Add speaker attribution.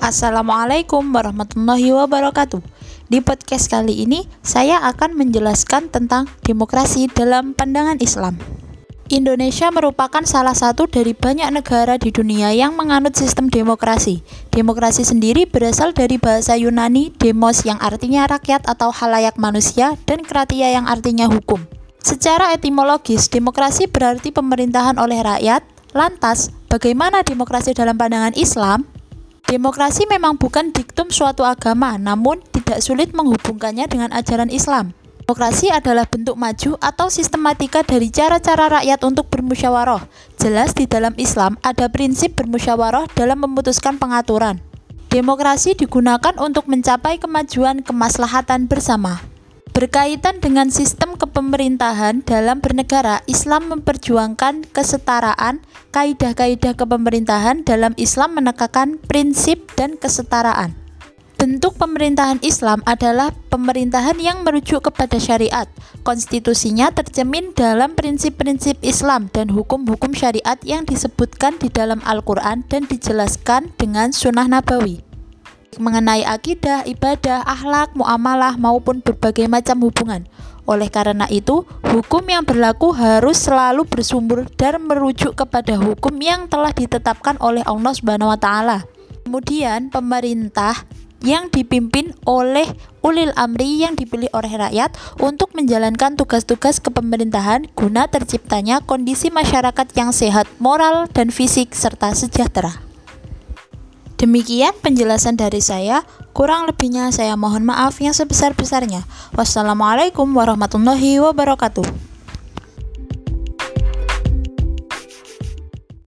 Speaker 1: Assalamualaikum warahmatullahi wabarakatuh. Di podcast kali ini, saya akan menjelaskan tentang demokrasi dalam pandangan Islam. Indonesia merupakan salah satu dari banyak negara di dunia yang menganut sistem demokrasi. Demokrasi sendiri berasal dari bahasa Yunani demos yang artinya rakyat atau halayak manusia dan kratia yang artinya hukum. Secara etimologis, demokrasi berarti pemerintahan oleh rakyat. Lantas, bagaimana demokrasi dalam pandangan Islam? Demokrasi memang bukan diktum suatu agama, namun tidak sulit menghubungkannya dengan ajaran Islam. Demokrasi adalah bentuk maju atau sistematika dari cara-cara rakyat untuk bermusyawarah. Jelas di dalam Islam ada prinsip bermusyawarah dalam memutuskan pengaturan. Demokrasi digunakan untuk mencapai kemajuan kemaslahatan bersama. Berkaitan dengan sistem kepemerintahan dalam bernegara, Islam memperjuangkan kesetaraan. Kaidah-kaidah kepemerintahan dalam Islam menekankan prinsip dan kesetaraan. Bentuk pemerintahan Islam adalah pemerintahan yang merujuk kepada syariat. Konstitusinya tercemin dalam prinsip-prinsip Islam dan hukum-hukum syariat yang disebutkan di dalam Al-Quran dan dijelaskan dengan sunnah nabawi mengenai akidah, ibadah, akhlak, muamalah maupun berbagai macam hubungan. Oleh karena itu, hukum yang berlaku harus selalu bersumber dan merujuk kepada hukum yang telah ditetapkan oleh Allah Subhanahu wa taala. Kemudian, pemerintah yang dipimpin oleh ulil amri yang dipilih oleh rakyat untuk menjalankan tugas-tugas kepemerintahan guna terciptanya kondisi masyarakat yang sehat moral dan fisik serta sejahtera. Demikian penjelasan dari saya. Kurang lebihnya saya mohon maaf yang sebesar-besarnya. Wassalamualaikum warahmatullahi wabarakatuh.